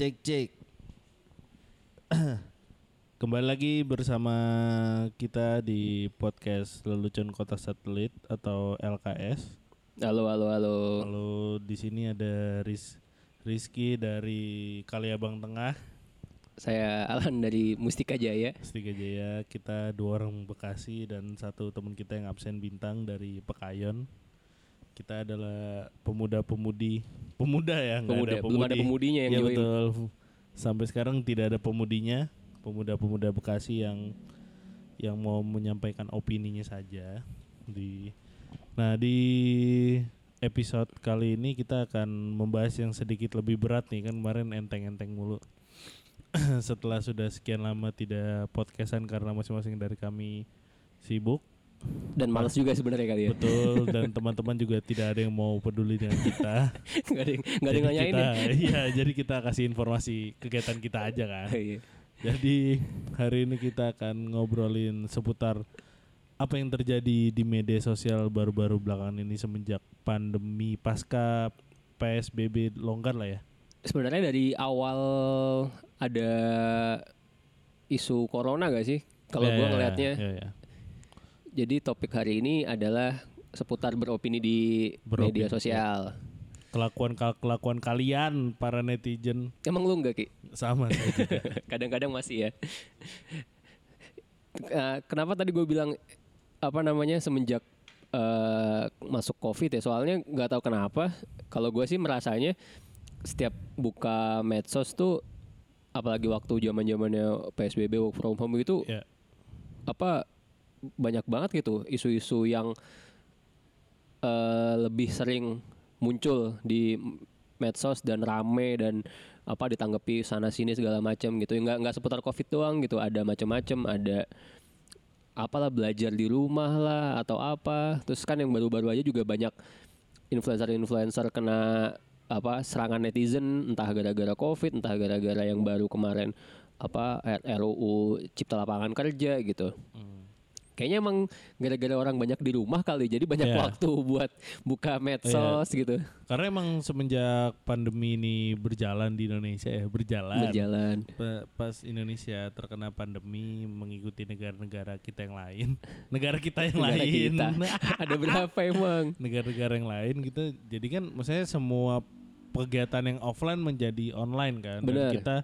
cek cek. Kembali lagi bersama kita di podcast Lelucon Kota Satelit atau LKS. Halo, halo, halo. Lalu di sini ada Riz Rizky dari Kaliabang Tengah, Saya Alan dari Mustika Jaya. Setiga Jaya. Kita dua orang Bekasi dan satu teman kita yang absen bintang dari Pekayon. Kita adalah pemuda-pemudi, pemuda ya, nggak Pemuda, belum ada pemudinya yang join. betul. Sampai sekarang tidak ada pemudinya, pemuda-pemuda Bekasi yang yang mau menyampaikan opininya saja di Nah, di episode kali ini kita akan membahas yang sedikit lebih berat nih kan kemarin enteng-enteng mulu. Setelah sudah sekian lama tidak podcastan karena masing-masing dari kami sibuk. Dan malas juga sebenarnya kali ya. Betul dan teman-teman juga tidak ada yang mau peduli dengan kita. Gak ada yang, nggak ada yang nanyain kita, ya. Iya, jadi kita kasih informasi kegiatan kita aja kan. Iya. Jadi hari ini kita akan ngobrolin seputar apa yang terjadi di media sosial baru-baru belakangan ini semenjak pandemi pasca PSBB longgar lah ya. Sebenarnya dari awal ada isu corona gak sih? Kalau Ya, gua ya, ngelihatnya. ya, ya. Jadi topik hari ini adalah seputar beropini di Beropini, media sosial. Kelakuan kelakuan kalian para netizen Emang lu nggak ki? sama. Kadang-kadang masih ya. Eh, kenapa tadi gue bilang apa namanya semenjak eh, masuk covid ya? Soalnya nggak tahu kenapa. Kalau gue sih merasanya setiap buka medsos tuh, apalagi waktu zaman zamannya psbb work from home itu ya. apa banyak banget gitu isu-isu yang eh, lebih sering muncul di medsos dan rame dan apa ditanggapi sana sini segala macam gitu. Nggak nggak seputar covid doang gitu ada macam-macam ada apalah belajar di rumah lah atau apa. Terus kan yang baru-baru aja juga banyak influencer-influencer kena apa serangan netizen entah gara-gara covid entah gara-gara yang baru kemarin apa RUU cipta lapangan kerja gitu Kayaknya emang gara-gara orang banyak di rumah kali, jadi banyak Iya. waktu buat buka medsos gitu, Karena emang semenjak pandemi ini berjalan di Indonesia ya, berjalan. berjalan. Pa- pas Indonesia terkena pandemi mengikuti negara-negara kita yang lain, negara kita yang Negara lain, kita. Ada berapa emang? negara-negara yang lain gitu. Jadi kan maksudnya semua kegiatan yang offline menjadi online kan. Dan Benar. kita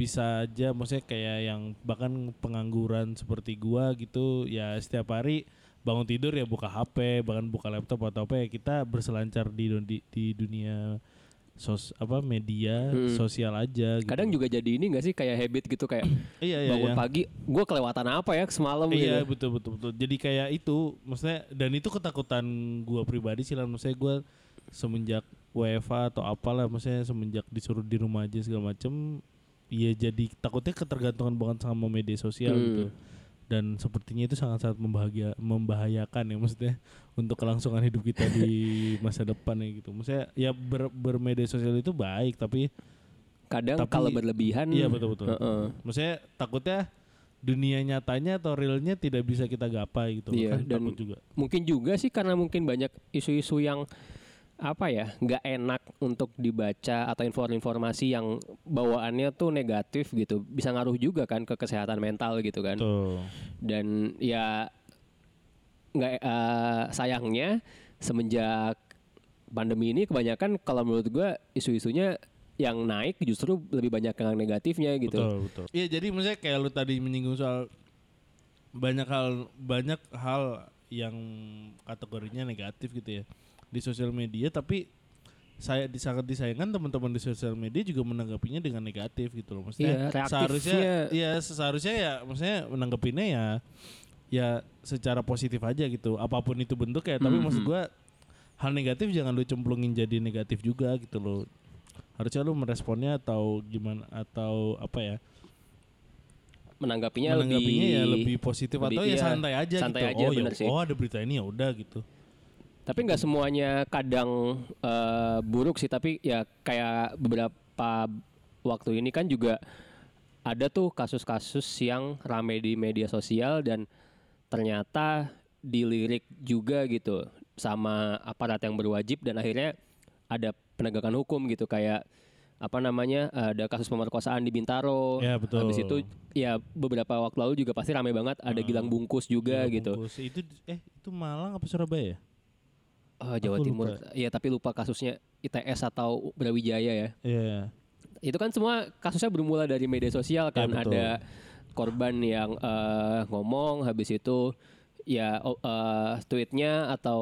bisa aja maksudnya kayak yang bahkan pengangguran seperti gua gitu ya setiap hari bangun tidur ya buka HP bahkan buka laptop atau apa ya kita berselancar di di, di dunia sos apa media Hmm. sosial aja gitu. Kadang juga jadi ini gak sih kayak habit gitu kayak iya iya bangun iya. pagi, gue kelewatan apa ya semalam Iya gitu. betul betul betul. Jadi kayak itu, maksudnya dan itu ketakutan gua pribadi sih lah. Maksudnya gua semenjak WFA atau apalah, maksudnya semenjak disuruh di rumah aja segala macem, ya jadi takutnya ketergantungan banget sama media sosial Hmm. gitu. Dan sepertinya itu sangat-sangat membahagia, membahayakan ya maksudnya untuk kelangsungan hidup kita di masa depan ya gitu. Maksudnya ya ber, bermedia sosial itu baik tapi Kadang Tapi- kalau berlebihan, Iya betul betul. Heeh. Maksudnya takutnya dunia nyatanya atau realnya tidak bisa kita gapai gitu. Iya, kan dan takut juga. mungkin juga sih karena mungkin banyak isu-isu yang apa ya nggak enak untuk dibaca atau informasi yang bawaannya tuh negatif gitu bisa ngaruh juga kan ke kesehatan mental gitu kan Tuh. dan ya nggak eh, sayangnya semenjak pandemi ini kebanyakan kalau menurut gua isu-isunya yang naik justru lebih banyak yang negatifnya gitu Betul betul. Iya jadi maksudnya kayak lu tadi menyinggung soal banyak hal banyak hal yang kategorinya negatif gitu ya di sosial media tapi saya sangat disayangkan teman-teman di sosial media juga menanggapinya dengan negatif gitu loh. Iya, maksudnya reaktifnya- seharusnya ya seharusnya ya maksudnya menanggapinya ya ya secara positif aja gitu. Apa pun itu bentuknya tapi Mhm. maksud gua hal negatif jangan lu cemplungin jadi negatif juga gitu loh. Harusnya lu meresponnya atau gimana atau apa ya? Menanggapinya, menanggapinya lebih ya lebih positif lebih- atau ya iya, santai aja santai gitu. aja, oh ya sih. oh ada berita ini ya udah gitu Tapi nggak semuanya kadang eh, buruk sih, tapi ya kayak beberapa waktu ini kan juga ada tuh kasus-kasus yang rame di media sosial dan ternyata dilirik juga gitu sama aparat yang berwajib dan akhirnya ada penegakan hukum gitu kayak apa namanya ada kasus pemerkosaan di Bintaro. Ya, betul. Habis itu ya beberapa waktu lalu juga pasti ramai banget ada Gilang Bungkus juga Gila gitu. bungkus. Itu eh itu Malang apa Surabaya Oh, Jawa Aku Timur. lupa. Iya, tapi lupa kasusnya ITS atau Brawijaya ya. Iya. Itu kan semua kasusnya bermula dari media sosial kan Ya, betul. ada korban yang eh, ngomong habis itu ya eh, tweetnya atau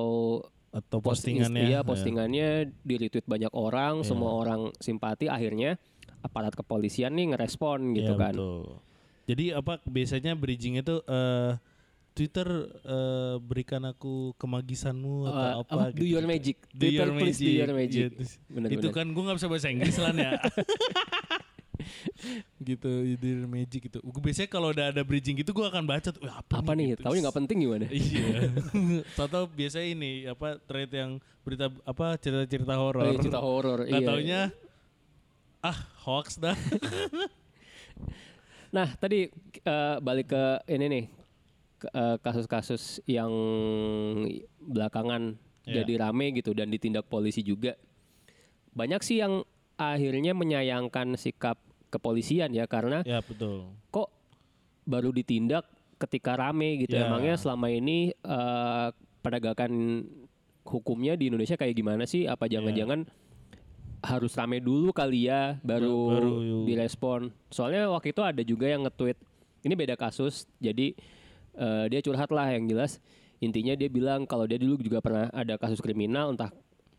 Atau post- postingannya. iya ya. postingannya di retweet banyak orang, Iya. semua orang simpati akhirnya aparat kepolisian nih ngerespon gitu Iya, kan. betul. Jadi apa biasanya bridging itu eh Twitter eh, berikan aku kemagisanmu atau Eh, apa, do gitu. your magic. Do Twitter, your please do magic. your magic. Iya, terus- Bener, itu bener. kan gue nggak bisa bahasa Inggris lah ya. gitu do your magic gitu. Gue biasanya kalau udah ada bridging gitu gue akan baca tuh "Wah, apa, apa nih? gitu. Tahu nggak penting gimana? Iya. Atau biasanya ini apa thread yang berita apa cerita-cerita horor. Oh, iya, cerita horor. Nggak Iya. taunya ah hoax dah. Nah, tadi eh, balik ke ini nih kasus-kasus yang belakangan Iya. jadi rame gitu dan ditindak polisi juga. Banyak sih yang akhirnya menyayangkan sikap kepolisian ya karena ya betul. kok baru ditindak ketika rame gitu. Ya. Emangnya selama ini eh, penegakan hukumnya di Indonesia kayak gimana sih? Apa jangan-jangan harus rame dulu kali ya baru, Ba- baru direspon. Soalnya waktu itu ada juga yang nge-tweet. Ini beda kasus. Jadi eh, dia curhat lah yang jelas. Intinya dia bilang kalau dia dulu juga pernah ada kasus kriminal entah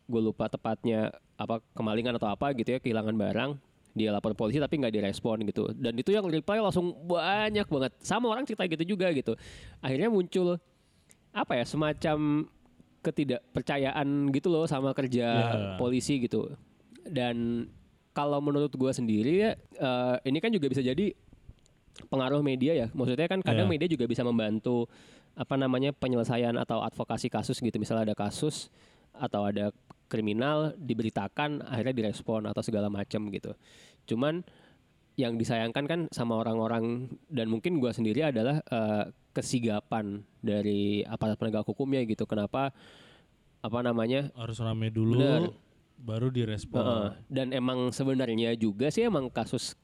gue lupa tepatnya apa kemalingan atau apa gitu ya kehilangan barang. Dia lapor polisi tapi nggak direspon gitu. Dan itu yang reply langsung banyak banget. Sama orang cerita gitu juga gitu. Akhirnya muncul apa ya semacam ketidakpercayaan gitu loh sama kerja Ya. polisi gitu. Dan kalau menurut gua sendiri ya eh, ini kan juga bisa jadi pengaruh media ya maksudnya kan kadang Ya. media juga bisa membantu apa namanya penyelesaian atau advokasi kasus gitu misalnya ada kasus atau ada kriminal diberitakan akhirnya direspon atau segala macam gitu cuman yang disayangkan kan sama orang-orang dan mungkin gua sendiri adalah eh, kesigapan dari aparat penegak hukumnya gitu kenapa apa namanya Harus rame dulu Bener. baru direspon. Heeh. dan emang sebenarnya juga sih emang kasus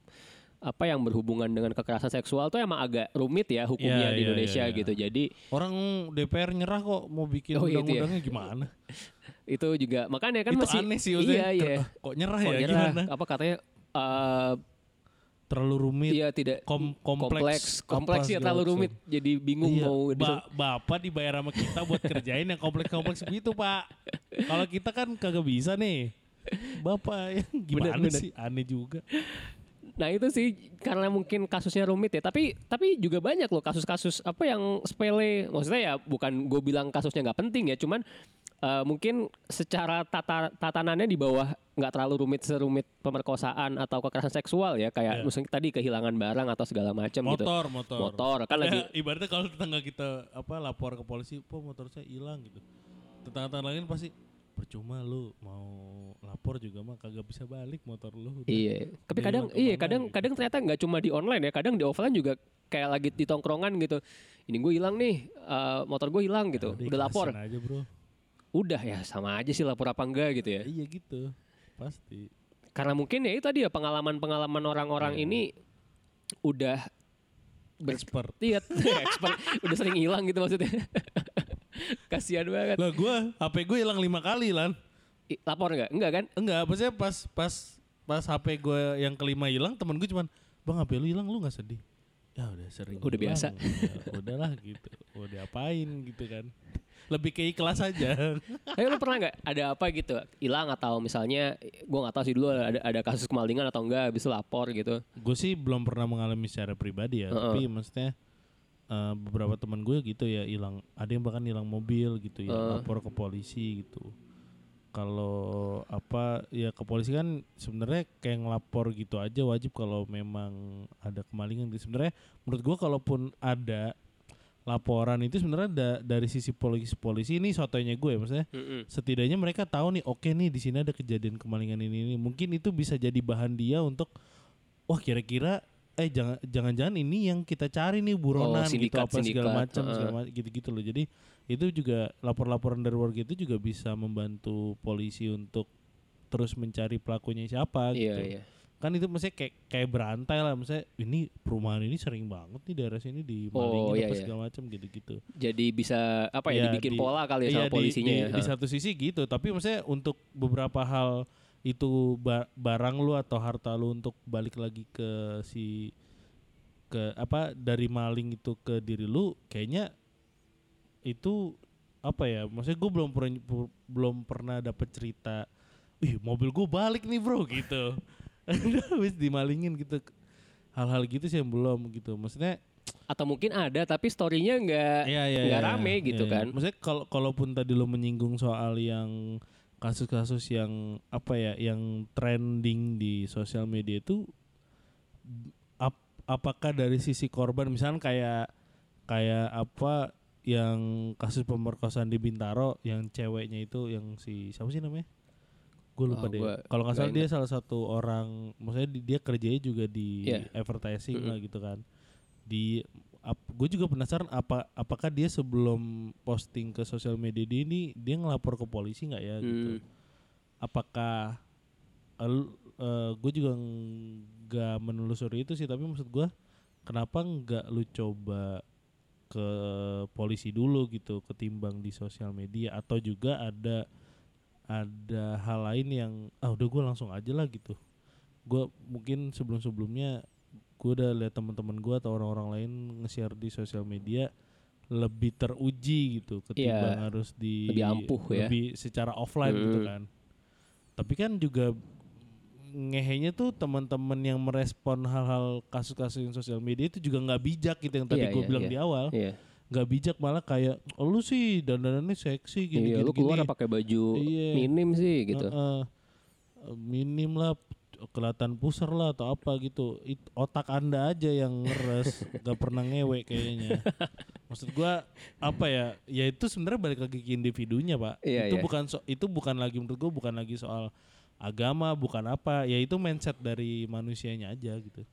apa yang berhubungan dengan kekerasan seksual tuh emang agak rumit ya hukumnya Iya, di iya, Indonesia iya, iya. gitu. Jadi Orang DPR nyerah kok mau bikin Oh, ya. undang-undangnya gimana? itu juga makanya kan itu masih aneh sih iya iya. Kok nyerah Kok ya nyerah? gimana? Apa katanya eh, Terlalu rumit. iya tidak kom- kompleks kompleks, kompleks ya terlalu rumit. Jadi bingung Iya, mau ba- bapak dibayar sama kita buat kerjain yang kompleks-kompleks begitu pak. Kalau kita kan kagak bisa nih. Bapak yang gimana bener. sih? Aneh juga. Nah itu sih karena mungkin kasusnya rumit ya. Tapi tapi juga banyak loh kasus-kasus apa yang sepele. Maksudnya ya bukan gue bilang kasusnya nggak penting ya. Cuman eh, mungkin secara tata tatanannya di bawah nggak terlalu rumit serumit pemerkosaan atau kekerasan seksual ya. Kayak Iya. misalnya tadi kehilangan barang atau segala macam gitu. Motor, motor. Motor kan lagi Ya, ibaratnya kalau tetangga kita apa lapor ke polisi, "Po motor saya hilang" gitu. Tetangga-tetangga lain pasti percuma lu mau lapor juga mah kagak bisa balik motor lu. udah." Iya, tapi kadang iya kadang gitu. kadang ternyata nggak cuma di online ya, kadang di offline juga kayak lagi di tongkrongan gitu. Ini gue hilang nih, eh, motor gue hilang gitu. Udah Udah lapor. aja bro. Udah ya sama aja sih lapor apa enggak gitu ya. Iya gitu. Pasti. Karena mungkin ya itu tadi ya pengalaman-pengalaman orang-orang Iya. ini udah Expert. bertiat expert udah sering hilang gitu maksudnya. Kasihan banget. Lah gua HP gue hilang lima kali lan. I- lapor nggak? Enggak kan? Enggak, maksudnya pas pas pas HP gue yang kelima hilang, temen gue cuman, bang HP lu hilang lu nggak sedih? Ya udah sering. Udah hilang, biasa. udah- udahlah gitu. Mau diapain gitu kan? Lebih ke ikhlas aja. Tapi lu pernah nggak ada apa gitu hilang atau misalnya gua nggak tahu sih dulu ada ada kasus kemalingan atau enggak habis itu lapor gitu. gue sih belum pernah mengalami secara pribadi ya, Heeh. tapi maksudnya eh, beberapa teman gue gitu ya hilang, ada yang bahkan hilang mobil gitu ya, Heeh. lapor ke polisi gitu. Kalau apa ya ke polisi kan sebenarnya kayak ngelapor gitu aja wajib kalau memang ada kemalingan. gitu. Sebenarnya menurut gue kalaupun ada laporan itu sebenarnya da- dari sisi polisi polisi ini sotonya gue ya maksudnya setidaknya mereka tahu nih oke nih di sini ada kejadian kemalingan ini, ini mungkin itu bisa jadi bahan dia untuk wah kira-kira eh jangan jangan-jangan ini yang kita cari nih buronan gitu sindikat, apa segala sindikat, macam segala macam gitu-gitu loh jadi itu juga lapor-laporan dari warga itu juga bisa membantu polisi untuk terus mencari pelakunya siapa Iya, gitu iya. kan itu maksudnya kayak kayak berantai lah maksudnya ini perumahan ini sering banget nih daerah sini di Oh, iya, apa iya. segala macam gitu-gitu Jadi bisa apa ya Iya, dibikin di- pola kali ya Iya, sama di- polisinya di, ya. di Ha. satu sisi gitu tapi maksudnya untuk beberapa hal itu ba- barang lu atau harta lu untuk balik lagi ke si ke apa dari maling itu ke diri lu kayaknya itu apa ya maksudnya gue belum pernah belum pernah dapet cerita ih mobil gue balik nih bro gitu. Habis dimalingin gitu hal-hal gitu sih yang belum gitu. Maksudnya Atau mungkin ada tapi storynya nggak Iya, iya, nggak iya, rame iya, gitu kan. Maksudnya kalau kalaupun tadi lo menyinggung soal yang kasus-kasus yang apa ya, yang trending di sosial media itu ap- apakah dari sisi korban misalnya kayak kayak apa yang kasus pemerkosaan di Bintaro yang ceweknya itu yang si siapa sih namanya? Gue lupa Oh, deh. Kalau nggak salah dia salah satu orang, maksudnya di- dia kerjanya juga di Iya. advertising Mm-mm. lah gitu kan. Di gue juga penasaran apa apakah dia sebelum posting ke sosial media dia ini dia ngelapor ke polisi nggak ya gitu. Hmm. Apakah gue juga nggak menelusuri itu sih tapi maksud gue kenapa nggak lu coba ke polisi dulu gitu ketimbang di sosial media atau juga ada ada hal lain yang ah udah gue langsung aja lah gitu gue mungkin sebelum sebelumnya gue udah lihat teman-teman gue atau orang-orang lain nge-share di sosial media lebih teruji gitu ketimbang harus di lebih ampuh ya. lebih secara offline gitu Hmm. kan tapi kan juga ngehenya tuh teman-teman yang merespon hal-hal kasus-kasus yang sosial media itu juga nggak bijak gitu yang tadi Iya, gue iya, bilang iya. di awal Iya. nggak bijak malah kayak "Oh, lu sih dandanannya seksi gini Iya, gini, lu keluar gini." pakai baju Iya. minim sih gitu. Heeh. minim lah kelihatan pusar lah atau apa gitu. It- otak anda aja yang ngeres gak pernah ngewe kayaknya. Maksud gua apa ya? Ya itu sebenarnya balik lagi ke individunya pak. Iya, itu iya. bukan so- itu bukan lagi menurut gua bukan lagi soal agama bukan apa. Ya itu mindset dari manusianya aja gitu.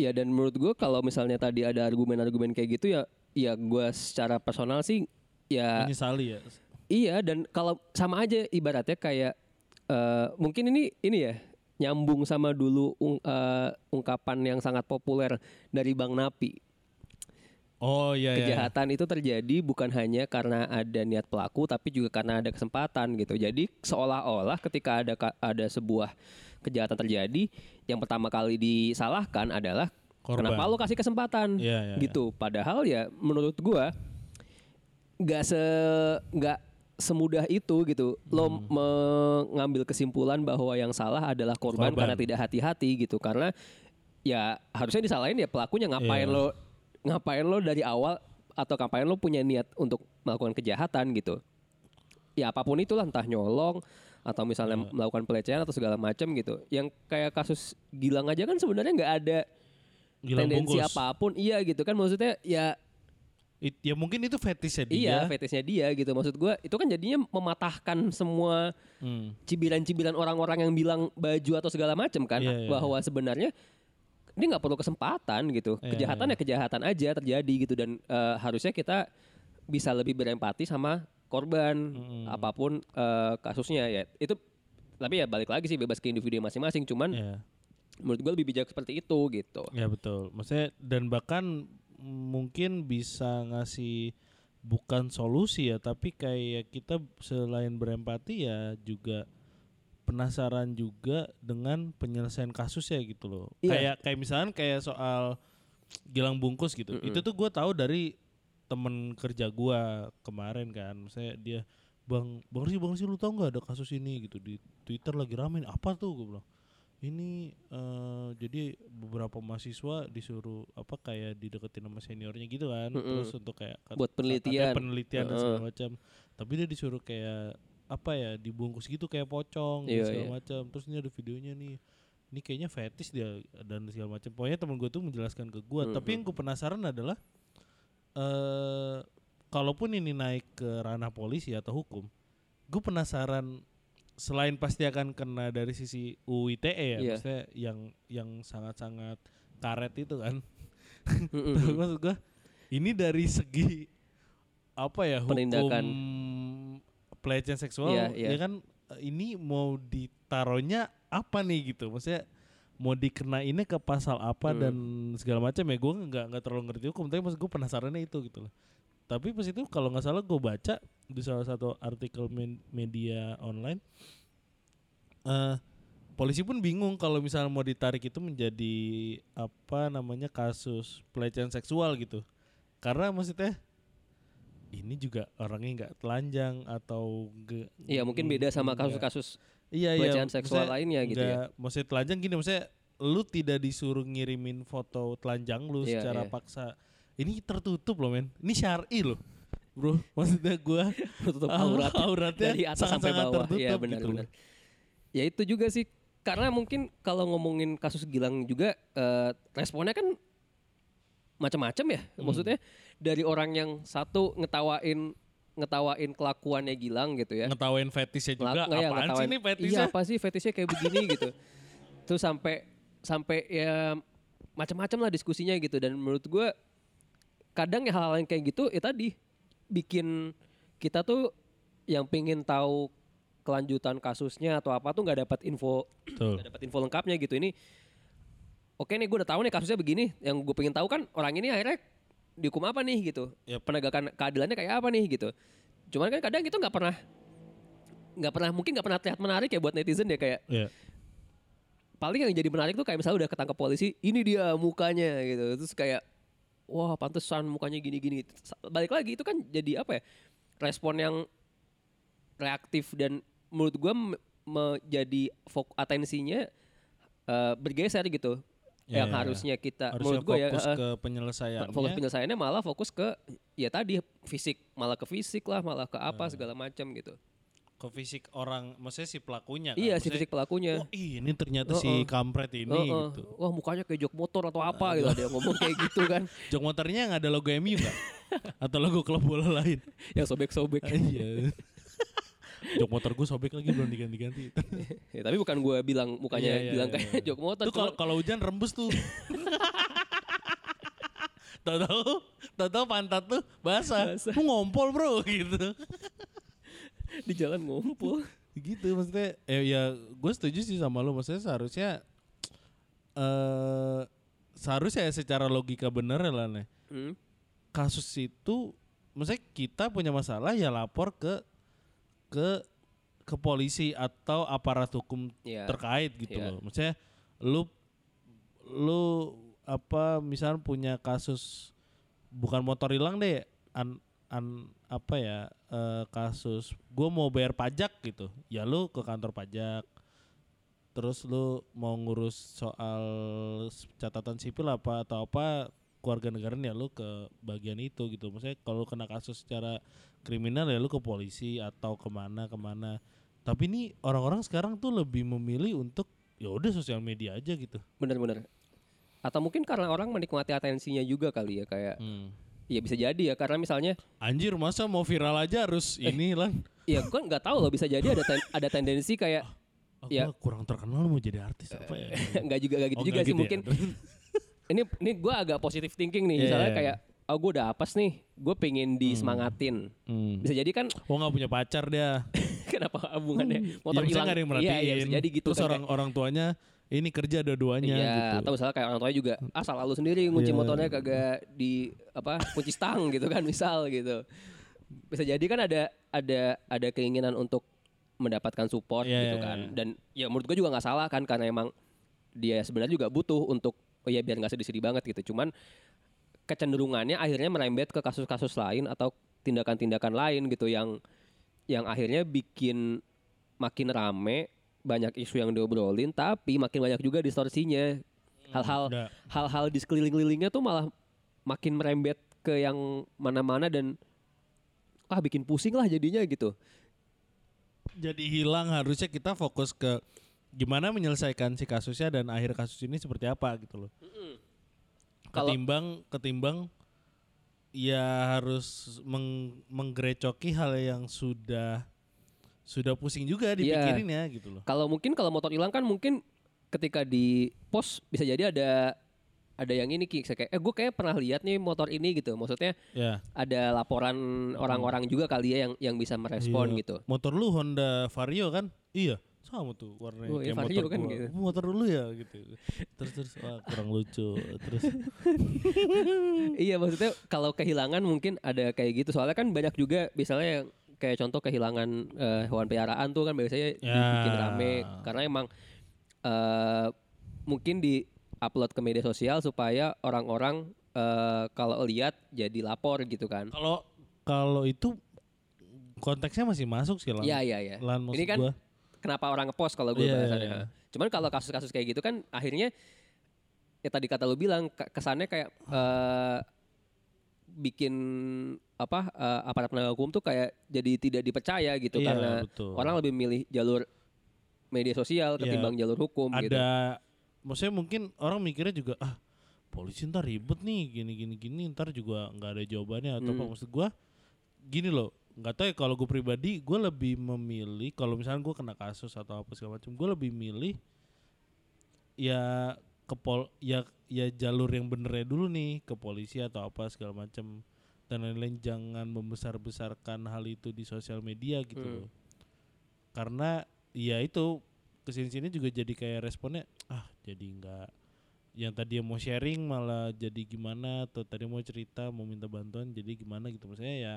Ya dan menurut gue kalau misalnya tadi ada argumen-argumen kayak gitu ya ya gue secara personal sih ya menyesali ya. Iya dan kalau sama aja ibaratnya kayak eh, mungkin ini ini ya nyambung sama dulu ung- eh, ungkapan yang sangat populer dari Bang Napi. oh iya iya Kejahatan itu terjadi bukan hanya karena ada niat pelaku tapi juga karena ada kesempatan gitu. Jadi seolah-olah ketika ada ada sebuah kejahatan terjadi yang pertama kali disalahkan adalah Korban. kenapa lo kasih kesempatan Iya, iya, gitu. Padahal ya menurut gua nggak se nggak semudah itu gitu. Lo Hmm. mengambil kesimpulan bahwa yang salah adalah korban, Korban. karena tidak hati-hati gitu. Karena ya harusnya disalahin ya pelakunya ngapain Iya. lo ngapain lo dari awal atau ngapain lo punya niat untuk melakukan kejahatan gitu. Ya apa pun itulah entah nyolong atau misalnya Iya. melakukan pelecehan atau segala macam gitu. Yang kayak kasus Gilang aja kan sebenarnya nggak ada Gilang tendensi bungkus. apa pun. Iya gitu kan maksudnya ya It- ya mungkin itu fetishnya dia iya fetishnya dia gitu. Maksud gua itu kan jadinya mematahkan semua Hmm. cibiran-cibiran orang-orang yang bilang baju atau segala macam kan Iya, iya, bahwa sebenarnya ini nggak perlu kesempatan gitu Iya, kejahatan iya. ya kejahatan aja terjadi gitu dan eh, harusnya kita bisa lebih berempati sama korban Mm-mm. apa pun eh, kasusnya ya itu tapi ya balik lagi sih bebas ke individu masing-masing cuman Iya. menurut gue lebih bijak seperti itu gitu Ya betul. Maksudnya dan bahkan mungkin bisa ngasih bukan solusi ya, tapi kayak kita selain berempati ya juga penasaran juga dengan penyelesaian kasus ya gitu loh. Iya. Kayak kayak misalkan kayak soal Gilang Bungkus gitu. Mm-mm. Itu tuh gue tahu dari temen kerja gua kemarin kan. Saya dia Bang Bang Rizky, Bang Rizky lu tau nggak ada kasus ini gitu di Twitter lagi rame nih. apa tuh gue bilang ini eh jadi beberapa mahasiswa disuruh apa kayak dideketin sama seniornya gitu kan Mm-mm. terus untuk kayak kat- Buat penelitian. penelitian dan Heeh. segala macam tapi dia disuruh kayak apa ya dibungkus gitu kayak pocong dan Iya, segala iya. macam terus ini ada videonya nih ini kayaknya fetish dia dan segala macam pokoknya temen gue tuh menjelaskan ke gue tapi Mm-mm. yang gue penasaran adalah eh kalaupun ini naik ke ranah polisi atau hukum gue penasaran selain pasti akan kena dari sisi UITE ya Iya. maksudnya yang yang sangat-sangat karet itu kan. Tapi maksud gua ini dari segi apa ya hukum Penindakan. pelecehan seksual Iya, iya. ya kan ini mau ditaruhnya apa nih gitu maksudnya mau dikenainnya ke pasal apa Hmm. dan segala macam ya gue nggak nggak terlalu ngerti hukum tapi maksud gue penasarannya itu gitu loh tapi pas itu kalau nggak salah gue baca di salah satu artikel media online eh polisi pun bingung kalau misalnya mau ditarik itu menjadi apa namanya kasus pelecehan seksual gitu karena maksudnya ini juga orangnya nggak telanjang atau Iya mungkin beda sama kasus-kasus iya, pelecehan iya, seksual lainnya gitu ya. Maksudnya telanjang gini, maksudnya lu tidak disuruh ngirimin foto telanjang lu Iya, secara iya. paksa. Ini tertutup loh men, ini syari loh, bro. Maksudnya gua tutup ah, aurat auratnya dari atas sampai sangat-sangat bawah. Iya tertutup benar gitu benar. loh. Ya itu juga sih karena mungkin kalau ngomongin kasus Gilang juga eh, responnya kan macam-macam ya. Hmm. Maksudnya dari orang yang satu ngetawain ngetawain kelakuannya Gilang gitu ya. Ngetawain fetishnya juga, Ngelak- nggak ya, apaan sih ngetawain, nih Iya fetishnya? apa sih fetishnya kayak begini gitu. Terus sampai sampai ya macam-macam lah diskusinya gitu dan menurut gua kadang ya hal-hal yang kayak gitu ya tadi bikin kita tuh yang pengen tahu kelanjutan kasusnya atau apa tuh nggak dapat info nggak dapat info lengkapnya gitu. Ini oke nih gue udah tahu nih kasusnya begini yang gue pengen tahu kan orang ini akhirnya dihukum apa nih gitu? Yap. penegakan keadilannya kayak apa nih gitu? Cuman kan kadang itu nggak pernah nggak pernah mungkin nggak pernah terlihat menarik ya buat netizen ya kayak Iya. paling yang jadi menarik tuh kayak misalnya udah ketangkap polisi ini dia mukanya gitu. Terus kayak wah pantesan mukanya gini-gini balik lagi itu kan jadi apa ya respon yang reaktif dan menurut gua m- menjadi fok atensinya eh, bergeser gitu Ya, yang ya, ya. harusnya kita Harusnya menurut gua ya fokus eh, ke penyelesaiannya. fokus penyelesaiannya malah fokus ke ya tadi fisik malah ke fisik lah malah ke apa Hmm. segala macam gitu ke fisik orang, maksudnya si pelakunya. kan. iya si Maksudnya, fisik pelakunya Oh ini ternyata si Heeh. kampret ini Heeh. gitu. wah mukanya kayak jok motor atau apa gitu ada yang ngomong kayak gitu kan Jok motornya yang ada logo MU nggak? Atau logo klub bola lain? yang sobek-sobek Iya. Jok motor gue sobek lagi belum diganti-ganti. Ya, tapi bukan gue bilang mukanya Iya, iya, bilang iya, kayak iya. jok motor. Tuh kalau kalau hujan rembus tuh. Tahu-tahu, tahu-tahu pantat tuh basah. Basah. Lu ngompol bro gitu. di jalan ngumpul. gitu maksudnya. Eh ya gue setuju sih sama lu. Maksudnya seharusnya eh seharusnya ya secara logika bener lah nih. Hmm. Kasus itu, maksudnya kita punya masalah ya lapor ke ke ke polisi atau aparat hukum Iya. terkait gitu Iya. loh. Maksudnya lu lu apa misalnya punya kasus bukan motor hilang deh an, an apa ya eh, kasus gue mau bayar pajak gitu. Ya lu ke kantor pajak. Terus lu mau ngurus soal catatan sipil apa atau apa keluarga negara ya lu ke bagian itu gitu. Maksudnya kalau kena kasus secara kriminal ya lu ke polisi atau ke mana ke mana. Tapi ini orang-orang sekarang tuh lebih memilih untuk ya udah sosial media aja gitu. Bener-bener. Atau mungkin karena orang menikmati atensinya juga kali ya kayak ya bisa jadi ya karena misalnya Anjir masa mau viral aja harus ini lan ya gue nggak tahu loh bisa jadi ada ten- ada tendensi kayak Oh, Ya. gua kurang terkenal mau jadi artis apa ya? nggak juga nggak gitu Oh, juga nggak sih gitu ya? mungkin ini ini gue agak positif thinking nih Iya, misalnya iya, iya. kayak oh gue udah apes nih gue pengen disemangatin Hmm. bisa jadi kan Oh nggak punya pacar dia. kenapa hubungannya motor ya, hilang nggak ada yang merhatiin. iya, iya, bisa jadi gitu Terus kan, orang orang tuanya ini kerja dua-duanya Iya, gitu. atau misalnya kayak orang tuanya juga asal lalu sendiri ngunci Iya. motornya kagak di apa kunci stang gitu kan misal gitu. Bisa jadi kan ada ada ada keinginan untuk mendapatkan support Iya, gitu iya, kan. iya. Dan ya menurut gue juga nggak salah kan karena emang dia sebenarnya juga butuh untuk oh ya biar nggak sedih-sedih banget gitu. Cuman kecenderungannya akhirnya merembet ke kasus-kasus lain atau tindakan-tindakan lain gitu yang yang akhirnya bikin makin rame banyak isu yang diobrolin tapi makin banyak juga distorsinya. Hal-hal hal-hal di sekeliling-kelilingnya tuh malah makin merembet ke yang mana-mana dan ah bikin pusing lah jadinya gitu. Jadi hilang harusnya kita fokus ke gimana menyelesaikan si kasusnya dan akhir kasus ini seperti apa gitu loh. Ketimbang ketimbang ya harus meng, menggerecoki hal yang sudah sudah pusing juga dipikirin ya gitu loh. kalau mungkin kalau motor hilang kan mungkin ketika di pos bisa jadi ada ada yang ini Ki, saya kayak eh gue kayak pernah lihat nih motor ini gitu. Maksudnya Ya. ada laporan orang-orang juga kali ya yang yang bisa merespon Iya. gitu. Motor lu Honda Vario kan? Iya. Sama tuh warnanya Oh, iya, kayak Vario motor kan gua. gitu. "Oh, Motor dulu ya gitu. Terus terus wah kurang lucu. Terus iya maksudnya kalau kehilangan mungkin ada kayak gitu soalnya kan banyak juga misalnya yang kayak contoh kehilangan eh, hewan peliharaan tuh kan biasanya Ya. dibikin rame karena emang eh, mungkin di upload ke media sosial supaya orang-orang eh, kalau lihat jadi lapor gitu kan. kalau kalau itu konteksnya masih masuk sih lah. Iya iya iya. Lan maksud Ini kan gua. kenapa orang ngepost kalau gue bahasannya. iya, iya. Cuman kalau kasus-kasus kayak gitu kan akhirnya ya tadi kata lu bilang ke- kesannya kayak eh, bikin apa eh, aparat penegak hukum tuh kayak jadi tidak dipercaya gitu Iya, karena betul. orang lebih milih jalur media sosial Iya. ketimbang jalur hukum ada gitu. maksudnya mungkin orang mikirnya juga ah polisi ntar ribet nih gini gini gini ntar juga nggak ada jawabannya atau apa Hmm. maksud gua gini loh nggak tahu ya kalau gue pribadi gue lebih memilih kalau misalnya gue kena kasus atau apa segala macam gue lebih milih ya ke pol ya ya jalur yang benernya dulu nih ke polisi atau apa segala macam dan lain-lain jangan membesar besarkan hal itu di sosial media gitu Hmm. loh. Karena ya itu ke sini sini juga jadi kayak responnya ah jadi nggak yang tadi mau sharing malah jadi gimana atau tadi mau cerita mau minta bantuan jadi gimana gitu. Maksudnya ya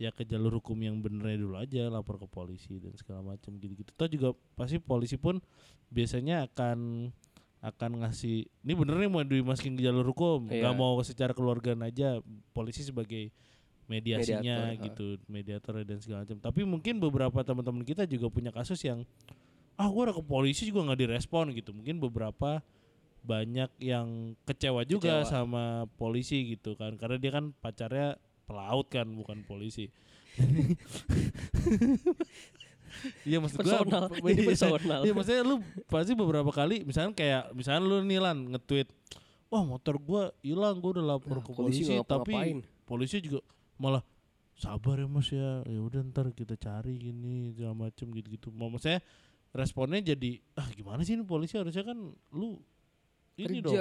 ya ke jalur hukum yang benernya dulu aja lapor ke polisi dan segala macam gitu-gitu. Toh juga pasti polisi pun biasanya akan akan ngasih ini bener nih mau dimasukin ke jalur hukum. Nggak Iya. mau secara keluargaan aja polisi sebagai mediasinya Mediator, gitu mediator dan segala macam. Tapi mungkin beberapa teman-teman kita juga punya kasus yang ah gue udah ke polisi juga nggak direspon gitu. Mungkin beberapa banyak yang kecewa juga Kecewa. sama polisi gitu kan. Karena dia kan pacarnya pelaut kan bukan polisi Iya maksud gua Personal, jadi iya, personal. Iya maksudnya lu pasti beberapa kali misalnya kayak misalnya lu nih Lan nge-tweet Wah motor gua hilang gua udah lapor Nah, ke polisi polisi, tapi polisi juga malah sabar ya mas ya ya udah ntar kita cari gini segala macem gitu-gitu mau saya responnya jadi ah gimana sih ini polisi harusnya kan lu ini Kerja. dong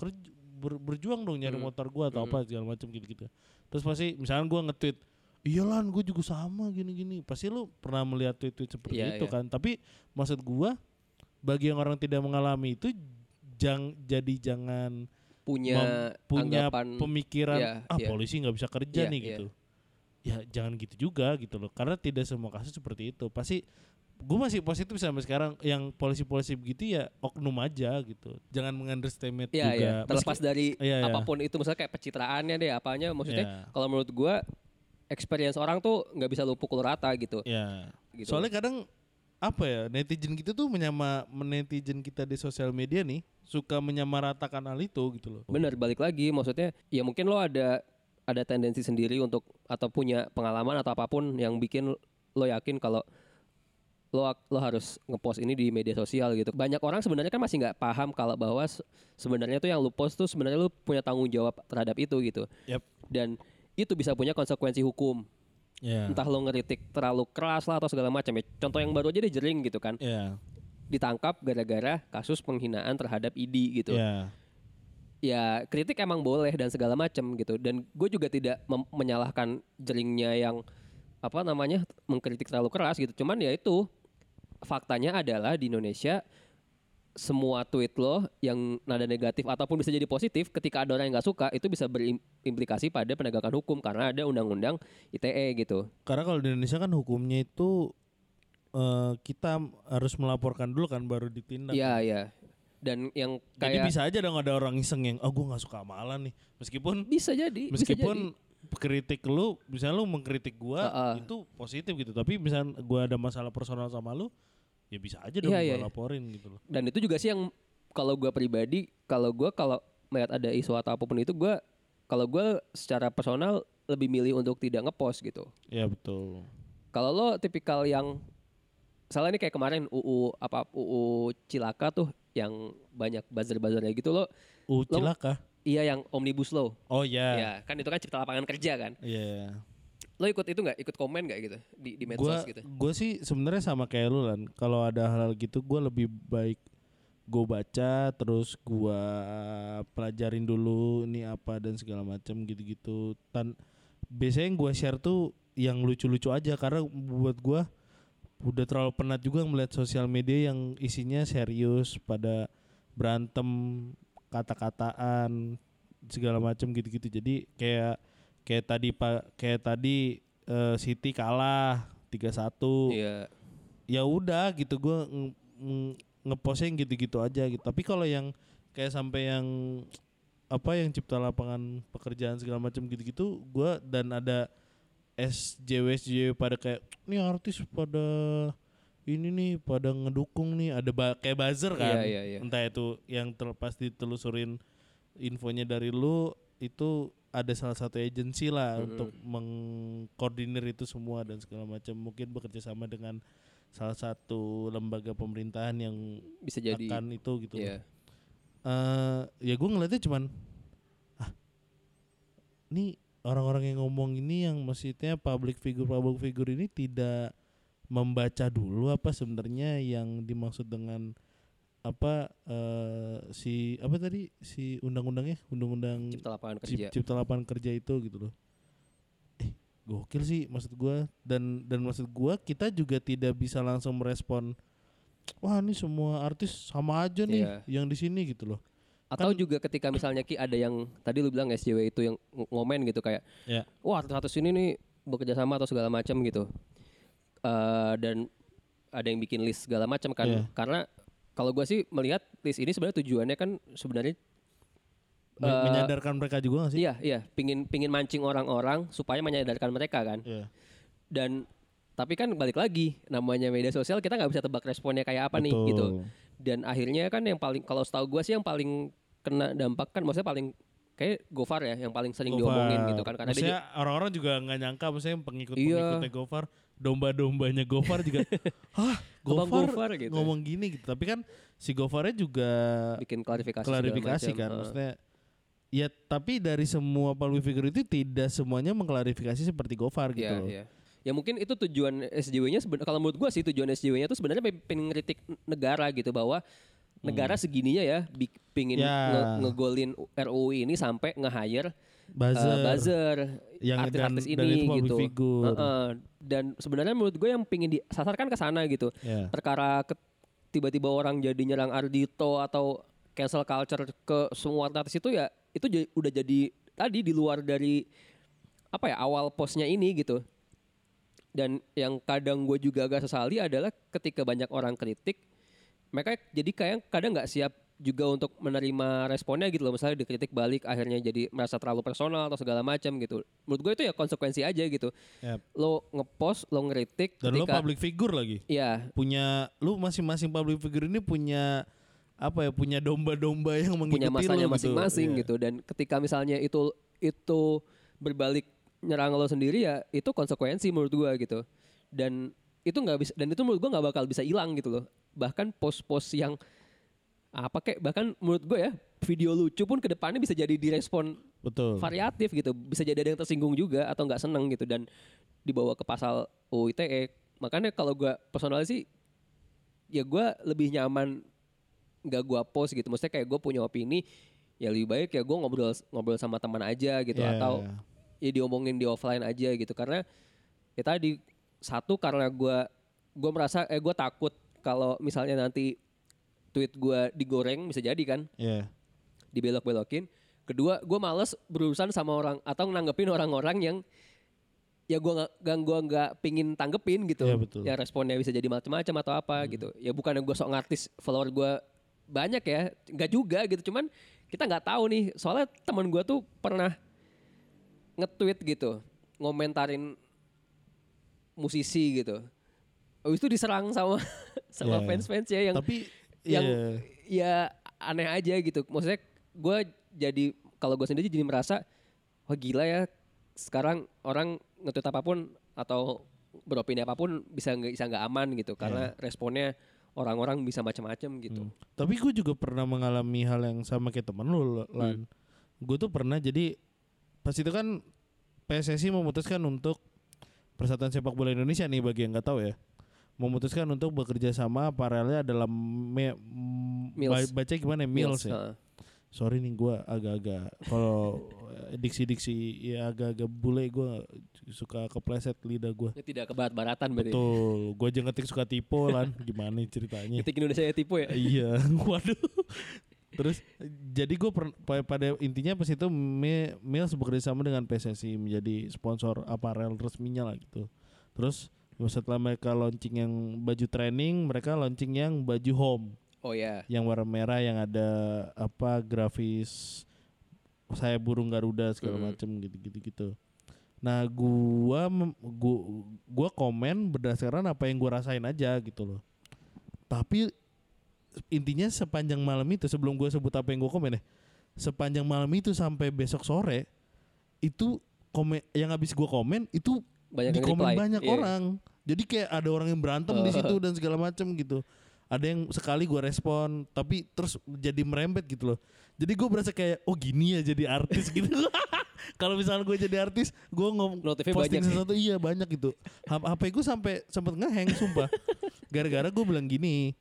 kerja ber- berjuang dong nyari Hmm. motor gua atau Hmm. apa segala macem gitu-gitu terus pasti misalnya gua nge-tweet iya lan gue juga sama gini-gini pasti lu pernah melihat tweet-tweet seperti Iya, itu iya. kan tapi maksud gua bagi yang orang tidak mengalami itu jang jadi jangan punya punya anggapan pemikiran Iya, ah iya. polisi nggak bisa kerja Iya, nih iya. gitu ya jangan gitu juga gitu loh karena tidak semua kasus seperti itu pasti gue masih positif sampai sekarang yang polisi-polisi begitu ya oknum aja gitu jangan mengunderestimate Iya, juga iya. Terlepas Meski- dari iya. apa pun itu, misalnya kayak pencitraannya deh, apanya, maksudnya Iya. kalau menurut gua experience orang tuh nggak bisa lu pukul rata gitu. ya gitu. soalnya kadang apa ya netizen kita tuh menyama netizen kita di sosial media nih suka menyamaratakan hal itu gitu loh Bener, balik lagi, maksudnya ya mungkin lo ada ada tendensi sendiri untuk atau punya pengalaman atau apa pun yang bikin lo yakin kalau lo lo harus ngepost ini di media sosial gitu. Banyak orang sebenarnya kan masih nggak paham kalau bahwa se- sebenarnya tuh yang lo post tuh sebenarnya lo punya tanggung jawab terhadap itu gitu. Yap. Dan itu bisa punya konsekuensi hukum. ya Entah lo ngeritik terlalu keras lah atau segala macam ya. Contoh yang baru aja deh jering gitu kan. ya Ditangkap gara-gara kasus penghinaan terhadap ID gitu. ya ya kritik emang boleh dan segala macam gitu dan gue juga tidak menyalahkan jeringnya yang apa namanya mengkritik terlalu keras gitu cuman ya itu faktanya adalah di Indonesia semua tweet lo yang nada negatif ataupun bisa jadi positif ketika ada orang yang nggak suka itu bisa berimplikasi pada penegakan hukum karena ada undang-undang ITE gitu Karena kalau di Indonesia kan hukumnya itu eh, kita harus melaporkan dulu kan baru ditindak. Iya iya dan yang Jadi kayak bisa aja dong ada orang iseng yang, oh gue gak suka sama Alan nih. Meskipun bisa jadi bisa jadi. meskipun kritik lu, misalnya lu mengkritik gua Heeh. itu positif gitu. Tapi misalnya gua ada masalah personal sama lu, ya bisa aja dong Iya, gua iya, iya. laporin gitu loh. dan itu juga sih yang kalau gue pribadi kalau gue kalau melihat ada isu atau apa pun itu gue kalau gue secara personal lebih milih untuk tidak ngepost gitu Ya betul. kalau lo tipikal yang salah ini kayak kemarin UU apa UU Cilaka tuh yang banyak buzzer-buzzernya gitu lo Lo- cilaka. iya yang omnibus law Oh ya. ya kan itu kan cipta lapangan kerja kan Iya. Lo ikut itu nggak? Ikut komen nggak gitu? Di di Gua medsos gitu? gua sih sebenarnya sama kayak lu kan. Kalau ada hal-hal gitu gua lebih baik gue baca terus gue pelajarin dulu ini apa dan segala macam gitu-gitu. Tan biasanya yang gue share tuh yang lucu-lucu aja karena buat gue udah terlalu penat juga melihat sosial media yang isinya serius pada berantem kata-kataan segala macam gitu-gitu. Jadi kayak kayak tadi pak kayak tadi eh, City kalah 3-1 Iya. ya udah gitu gue ngepostnya yang gitu-gitu aja gitu tapi kalau yang kayak sampai yang apa yang cipta lapangan pekerjaan segala macam gitu-gitu gue dan ada SJW SJW pada kayak nih artis pada ini nih pada ngedukung nih ada ba kayak buzzer kan Iya, iya, iya. entah itu yang terlepas ditelusurin infonya dari lu itu ada salah satu agensi lah Mm-mm. untuk mengkoordinir itu semua dan segala macam mungkin bekerja sama dengan salah satu lembaga pemerintahan yang Bisa jadi. akan itu gitu loh. Iya. Eh, ya gue ngeliatnya cuman ah ini orang-orang yang ngomong ini yang maksudnya public figure public figure ini tidak membaca dulu apa sebenarnya yang dimaksud dengan apa eh, si apa tadi si undang-undangnya undang-undang Cipta lapangan kerja. cipta lapangan kerja itu gitu loh eh gokil sih maksud gua dan dan maksud gua kita juga tidak bisa langsung merespon wah ini semua artis sama aja nih Iya. yang di sini gitu loh Atau Kan- juga ketika misalnya Ki ada yang tadi lu bilang SJW itu yang ng- ngomen gitu kayak ya wah artis ini nih bekerja sama atau segala macam gitu. Eh dan ada yang bikin list segala macam kan. Iya. Karena kalau gua sih melihat list ini sebenarnya tujuannya kan sebenarnya Eh, menyadarkan mereka juga gak sih iya iya pingin pingin mancing orang-orang supaya menyadarkan mereka kan. Iya. Dan tapi kan balik lagi namanya media sosial kita nggak bisa tebak responnya kayak apa nih Betul. gitu. Dan akhirnya kan yang paling kalau setahu gua sih yang paling kena dampak kan maksudnya paling kayak Gofar ya yang paling sering Gofar. diomongin gitu kan karena dia Maksudnya orang-orang juga nggak nyangka maksudnya pengikut Iya. Gofar domba-dombanya Gofar juga hah Gofar, Gofar gitu. ngomong gini gitu tapi kan si Gofarnya juga bikin klarifikasi klarifikasi macam. kan Heeh. maksudnya ya tapi dari semua public figure itu tidak semuanya mengklarifikasi seperti Gofar gitu Iya, loh. iya. Ya mungkin itu tujuan SJW-nya kalau menurut gua sih tujuan SJW-nya itu sebenarnya pe- pengen ngeritik negara gitu bahwa negara segininya ya pingin Hmm. Ya. nge- ngegolin RUU ini sampai nge-hire Buzzer, uh, buzzer yang artis-artis dan, dan ini itu public gitu. figure. Heeh. dan sebenarnya menurut gue yang pingin disasarkan ke sana gitu. Ya. Perkara ke- tiba-tiba orang jadi nyerang Ardito atau cancel culture ke semua artis itu ya itu udah jadi tadi di luar dari apa ya awal posnya ini gitu. Dan yang kadang gue juga agak sesali adalah ketika banyak orang kritik, mereka jadi kayak kadang nggak siap juga untuk menerima responnya gitu loh. Misalnya dikritik balik akhirnya jadi merasa terlalu personal atau segala macam gitu. Menurut gue itu ya konsekuensi aja gitu. Yap. Lo ngepost, lo ngeritik Dan lo ketika public figure lagi. Iya, Punya lu masing-masing public figure ini punya apa ya? Punya domba-domba yang mengikuti punya masanya lo masing-masing Iya. gitu. Dan ketika misalnya itu itu berbalik nyerang lo sendiri ya itu konsekuensi menurut gua gitu. Dan itu nggak bisa dan itu menurut gua nggak bakal bisa hilang gitu loh. Bahkan post-post yang apa kayak bahkan menurut gue ya video lucu pun ke depannya bisa jadi direspon Betul. variatif gitu bisa jadi ada yang tersinggung juga atau nggak seneng gitu dan dibawa ke pasal UU ITE makanya kalau gua personal sih ya gua lebih nyaman nggak gua post gitu maksudnya kayak gue punya opini ya lebih baik ya gue ngobrol ngobrol sama teman aja gitu Iya. atau ya diomongin di offline aja gitu karena ya tadi satu karena gua gua merasa eh gue takut kalau misalnya nanti tweet gua digoreng bisa jadi kan Iya. dibelok-belokin. Kedua, gue males berurusan sama orang atau nanggepin orang-orang yang ya gue nggak nggak gua nggak pingin tanggepin gitu. Iya, betul. Ya responnya bisa jadi macam-macam atau apa gitu. Ya bukan gue sok ngartis follower gue banyak ya, nggak juga gitu. Cuman kita nggak tahu nih. Soalnya teman gue tuh pernah nge-tweet gitu, ngomentarin musisi gitu. Habis itu diserang sama sama Iya. fans-fans ya yang Tapi yang iya. ya aneh aja gitu. Maksudnya gue jadi kalau gue sendiri jadi merasa wah gila ya sekarang orang nge-tweet apa pun atau beropini apa pun bisa nggak bisa nggak aman gitu karena responnya orang-orang bisa macam-macam gitu. Hmm. Tapi gue juga pernah mengalami hal yang sama kayak temen lu, Hmm. Lan. Gue tuh pernah jadi pas itu kan PSSI memutuskan untuk Persatuan Sepak Bola Indonesia nih bagi yang nggak tahu ya, memutuskan untuk bekerja sama paralelnya dalam me, Mills. ba- baca gimana ya? Mills, ya. heeh. Sorry nih gue agak-agak kalau eh, diksi-diksi ya agak-agak bule gue suka kepleset lidah gue. Tidak kebarat-baratan berarti. Betul, gue aja ngetik suka tipe lan, gimana ceritanya? Ketik Indonesia ya tipe ya. iya, waduh. Terus jadi gue pada intinya pas itu Mi- Mills bekerja sama dengan PSSI menjadi sponsor aparel resminya lah gitu. Terus setelah mereka launching yang baju training, mereka launching yang baju home Oh ya. yang warna merah yang ada apa grafis saya burung garuda segala Hmm. macem gitu-gitu gitu. Nah, gua gua gua komen berdasarkan apa yang gua rasain aja gitu loh. Tapi intinya sepanjang malam itu sebelum gua sebut apa yang gua komen ya, sepanjang malam itu sampai besok sore itu komen yang habis gua komen itu Banyak di yang komen reply. banyak Iya. orang. Jadi kayak ada orang yang berantem di situ dan segala macam gitu. Ada yang sekali gue respon, tapi terus jadi merembet gitu loh. Jadi gue berasa kayak oh gini ya jadi artis gitu. Kalau misalnya gue jadi artis, gue ngom Notifnya posting banyak. sesuatu iya banyak gitu. HP gue sampai sempet ngeheng sumpah. Gara-gara gue bilang gini,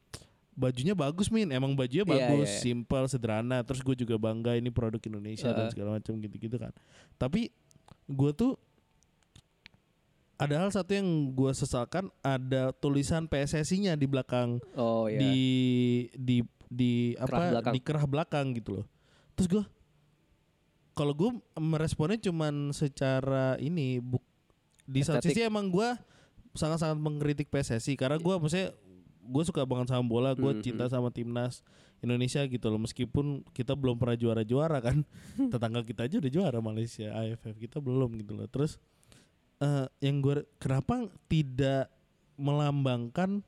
bajunya bagus min, emang bajunya Iya, bagus, iya, iya. simple, sederhana. Terus gue juga bangga ini produk Indonesia dan Heeh. segala macam gitu-gitu kan. Tapi gue tuh ada hal satu yang gue sesalkan ada tulisan PSSI-nya di belakang Oh ya. di di di Kerah apa belakang. di kerah belakang gitu loh. Terus gue kalau gue meresponnya cuman secara ini buk di satu sisi emang gue sangat-sangat mengkritik PSSI karena gue maksudnya gue suka banget sama bola, gue Mhm. cinta sama timnas Indonesia gitu loh meskipun kita belum pernah juara-juara kan tetangga kita aja udah juara Malaysia AFF kita belum gitu loh terus eh yang gue kenapa tidak melambangkan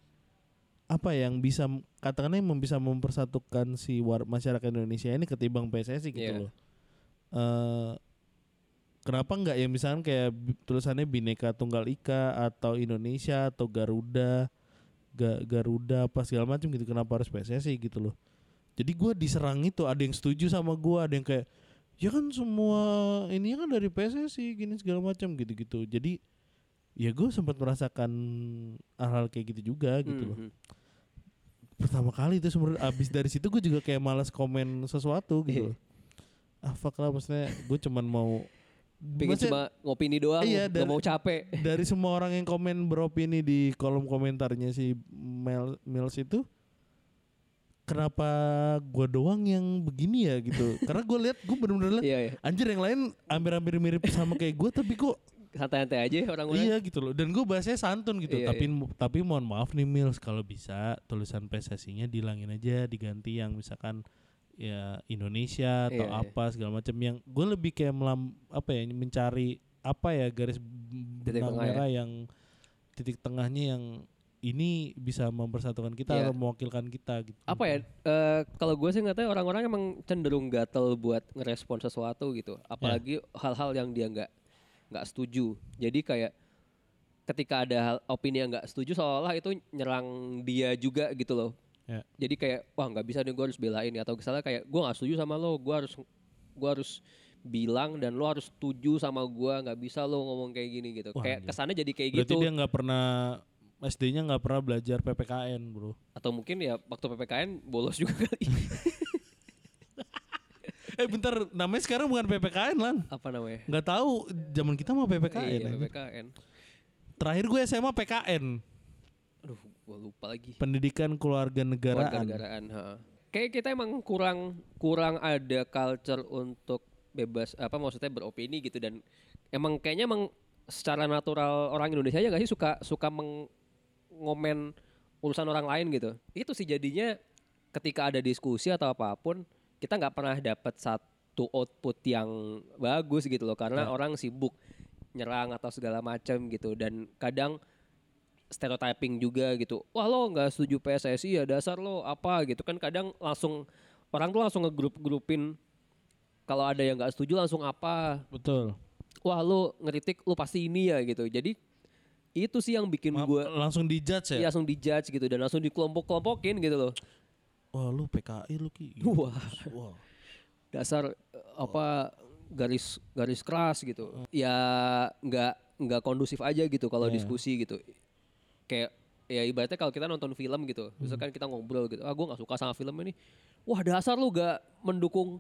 apa yang bisa katakannya yang bisa mempersatukan si war, masyarakat Indonesia ini ketimbang PSSI gitu Iya. loh. Eh kenapa nggak ya misalkan kayak tulisannya Bhinneka Tunggal Ika atau Indonesia atau Garuda Ga- Garuda apa segala macam gitu kenapa harus PSSI gitu loh. Jadi gue diserang itu ada yang setuju sama gue ada yang kayak ya kan semua ini kan dari PSSI gini segala macam gitu-gitu. Jadi ya gue sempat merasakan hal-hal kayak gitu juga gitu loh Mhm. pertama kali itu sebenarnya abis dari situ gue juga kayak malas komen sesuatu Iya. gitu loh. ah fuck lah maksudnya gue cuman mau Pengen cuma ngopini doang, Iya, nggak dan- mau capek. dari semua orang yang komen beropini di kolom komentarnya si Mel Mills itu kenapa gue doang yang begini ya gitu karena gue lihat gue bener-bener liat Iya, iya. anjir yang lain hampir-hampir mirip sama kayak gue tapi kok Santai-santai aja orang-orang. Iya gitu loh. Dan gue bahasanya santun gitu. Iya, tapi tapi mohon maaf nih Mills kalau bisa tulisan PSSI-nya dilangin aja diganti yang misalkan ya Indonesia atau Iya, iya. apa segala macam yang gue lebih kayak melam apa ya mencari apa ya garis benang tengah ya. merah yang titik tengahnya yang ini bisa mempersatukan kita Iya. atau mewakilkan kita gitu. Apa ya? eh, kalau gue sih nggak tahu orang-orang emang cenderung gatel buat ngerespon sesuatu gitu. Apalagi hal-hal yang dia nggak nggak setuju. Jadi kayak ketika ada hal, opini yang nggak setuju seolah itu nyerang dia juga gitu loh. Ya. Jadi kayak wah nggak bisa nih gue harus belain atau misalnya kayak gue nggak setuju sama lo, gue harus gue harus bilang dan lo harus setuju sama gue nggak bisa lo ngomong kayak gini gitu. Wah, kayak anjir. kesannya jadi kayak Berarti gitu. dia nggak pernah SD-nya nggak pernah belajar PPKN, Bro. Atau mungkin ya waktu ppkn bolos juga kali. Eh bentar, namanya sekarang bukan PPKN lan. Apa namanya? Nggak tahu zaman kita mah PPKN. Iya. PPKN. Terakhir gue SMA PKN, Aduh, gue lupa lagi. Pendidikan Keluarga Negaraan. Warga-negaraan. ha. Kayak kita emang kurang kurang ada culture untuk bebas apa maksudnya beropini gitu dan emang kayaknya emang secara natural orang Indonesia aja gak sih suka suka mengomen urusan orang lain gitu. Itu sih jadinya ketika ada diskusi atau apa pun kita nggak pernah dapat satu output yang bagus gitu loh karena Ya. orang sibuk nyerang atau segala macam gitu dan kadang stereotyping juga gitu. Wah lo nggak setuju PSSI ya dasar lo apa gitu kan kadang langsung orang tuh langsung ngegrup-grupin kalau ada yang nggak setuju langsung apa. Betul. Wah lo ngeritik lo pasti ini ya gitu. Jadi itu sih yang bikin gue langsung dijudge ya ya. langsung dijudge gitu dan langsung dikelompok-kelompokin gitu loh. Wah lu PKI lu ki. Wah. Wah. Dasar eh, apa garis garis keras gitu. Ya nggak nggak kondusif aja gitu kalau Iya. diskusi gitu. Kayak ya ibaratnya kalau kita nonton film gitu, Hmm. misalkan kita ngobrol gitu, ah gue nggak suka sama film ini, wah dasar lu gak mendukung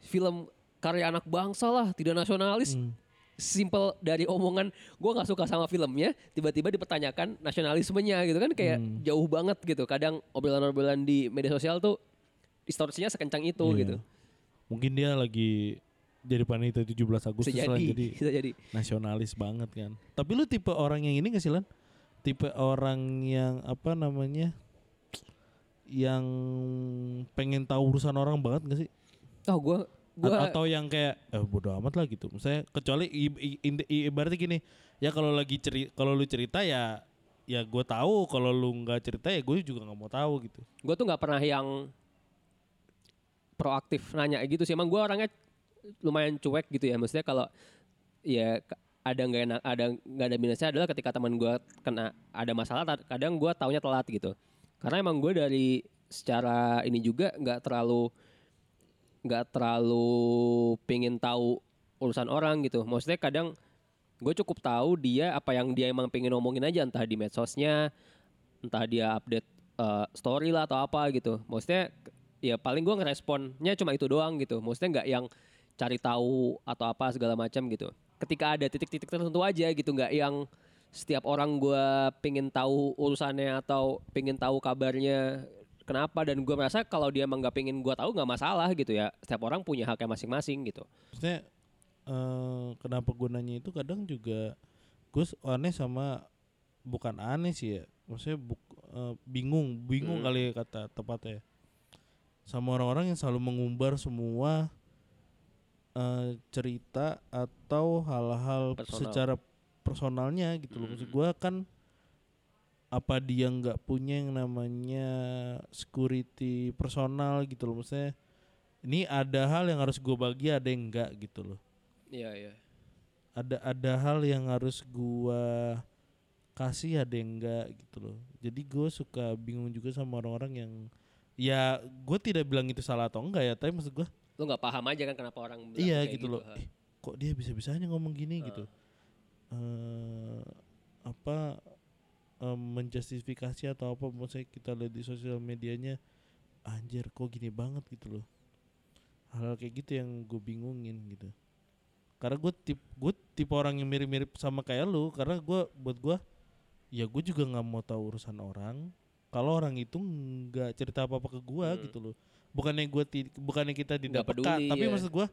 film karya anak bangsa lah, tidak nasionalis. Hmm. Simple dari omongan gue nggak suka sama filmnya, tiba-tiba dipertanyakan nasionalismenya gitu kan kayak Hmm. jauh banget gitu. Kadang obrolan-obrolan di media sosial tuh distorsinya sekencang itu Iya. gitu. Mungkin dia lagi jadi panitia 17 Agustus Bisa lah jadi, jadi bisa jadi. nasionalis banget kan. Tapi lu tipe orang yang ini gak sih Lan? Tipe orang yang apa namanya? Yang pengen tahu urusan orang banget gak sih? Oh gue gua atau yang kayak eh bodo amat lah gitu. Misalnya kecuali ibaratnya gini, ya kalau lagi ceri kalau lu cerita ya ya gue tahu, kalau lu nggak cerita ya gue juga nggak mau tahu gitu. gue tuh nggak pernah yang proaktif nanya gitu sih emang gue orangnya lumayan cuek gitu ya maksudnya kalau ya ada nggak enak ada nggak ada minusnya adalah ketika teman gue kena ada masalah kadang gue taunya telat gitu karena emang gue dari secara ini juga nggak terlalu nggak terlalu pingin tahu urusan orang gitu. Maksudnya kadang gue cukup tahu dia apa yang dia emang pengen ngomongin aja entah di medsosnya entah dia update uh, story lah atau apa gitu. Maksudnya ya paling gue ngeresponnya cuma itu doang gitu. Maksudnya nggak yang cari tahu atau apa segala macam gitu. Ketika ada titik-titik tertentu aja gitu nggak yang setiap orang gue pengen tahu urusannya atau pengen tahu kabarnya kenapa dan gue merasa kalau dia emang nggak pengen gue tahu nggak masalah gitu ya setiap orang punya haknya masing-masing gitu Maksudnya eh, kenapa gunanya itu kadang juga gue aneh sama bukan aneh sih ya. Maksudnya buk- eh, bingung, bingung Hmm. kali ya kata tepatnya. Sama orang-orang yang selalu mengumbar semua eh, cerita atau hal-hal Personal. secara personalnya gitu loh. Maksud Hmm. gue kan apa dia nggak punya yang namanya security personal gitu loh. Maksudnya ini ada hal yang harus gue bagi ada yang enggak gitu loh. Iya iya. Ada ada hal yang harus gua kasih ada yang enggak gitu loh. Jadi gue suka bingung juga sama orang-orang yang ya gue tidak bilang itu salah atau enggak ya tapi maksud gue lu nggak paham aja kan kenapa orang bilang iya kayak gitu loh. ha. "Ih, kok dia bisa bisanya ngomong gini Ah. gitu eh apa em, menjustifikasi atau apa maksudnya kita lihat di sosial medianya anjir kok gini banget gitu loh hal kayak gitu yang gue bingungin gitu karena gue tip gue tipe orang yang mirip-mirip sama kayak lu karena gue buat gue ya gue juga nggak mau tahu urusan orang kalau orang itu nggak cerita apa apa ke gue Hmm. gitu loh bukannya gue bukannya kita tidak Nggak peka peduli, tapi ya. maksud gue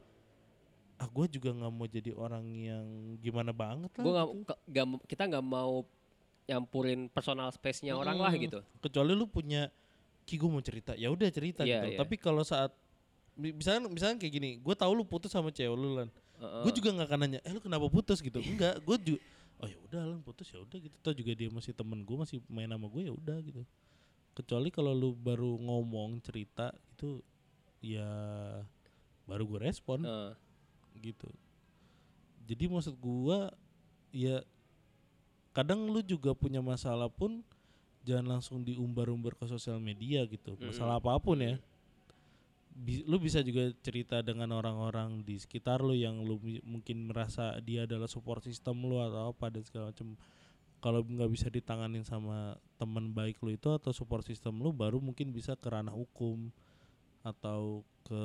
ah gue juga nggak mau jadi orang yang gimana banget lah Gua nggak gitu. mau- kita nggak mau nyampurin personal space-nya orang lah gitu. kecuali lu punya ki gue mau cerita ya udah cerita Iya, gitu iya. tapi kalau saat mi- misalnya misalnya kayak gini gue tahu lu putus sama cewek lu lan. Heeh. gue juga nggak akan nanya eh lu kenapa putus? gitu. Enggak gue juga oh ya udah lan putus ya udah gitu. Tau juga dia masih temen gue masih main sama gue ya udah gitu. Kecuali kalau lu baru ngomong cerita itu ya baru gue respon. Heeh. gitu. Jadi maksud gua ya kadang lu juga punya masalah pun jangan langsung diumbar-umbar ke sosial media gitu masalah apa pun ya Bi- lu bisa juga cerita dengan orang-orang di sekitar lu yang lu mungkin merasa dia adalah support system lu atau apa dan segala macam kalau nggak bisa ditanganin sama teman baik lu itu atau support system lu baru mungkin bisa ke ranah hukum atau ke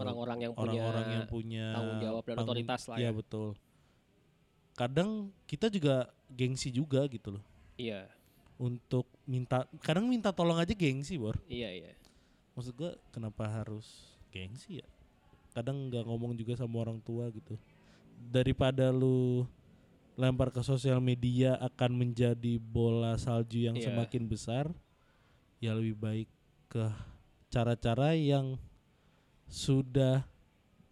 Orang-orang yang punya orang-orang yang punya tanggung jawab dan tanggung- otoritas lah Iya ya. betul. Kadang kita juga gengsi juga gitu loh Iya, untuk minta kadang minta tolong aja gengsi bor. iya, iya. Maksud gua kenapa harus gengsi ya? Kadang nggak ngomong juga sama orang tua gitu. Daripada lu lempar ke sosial media akan menjadi bola salju yang Iya. semakin besar, ya lebih baik ke cara-cara yang sudah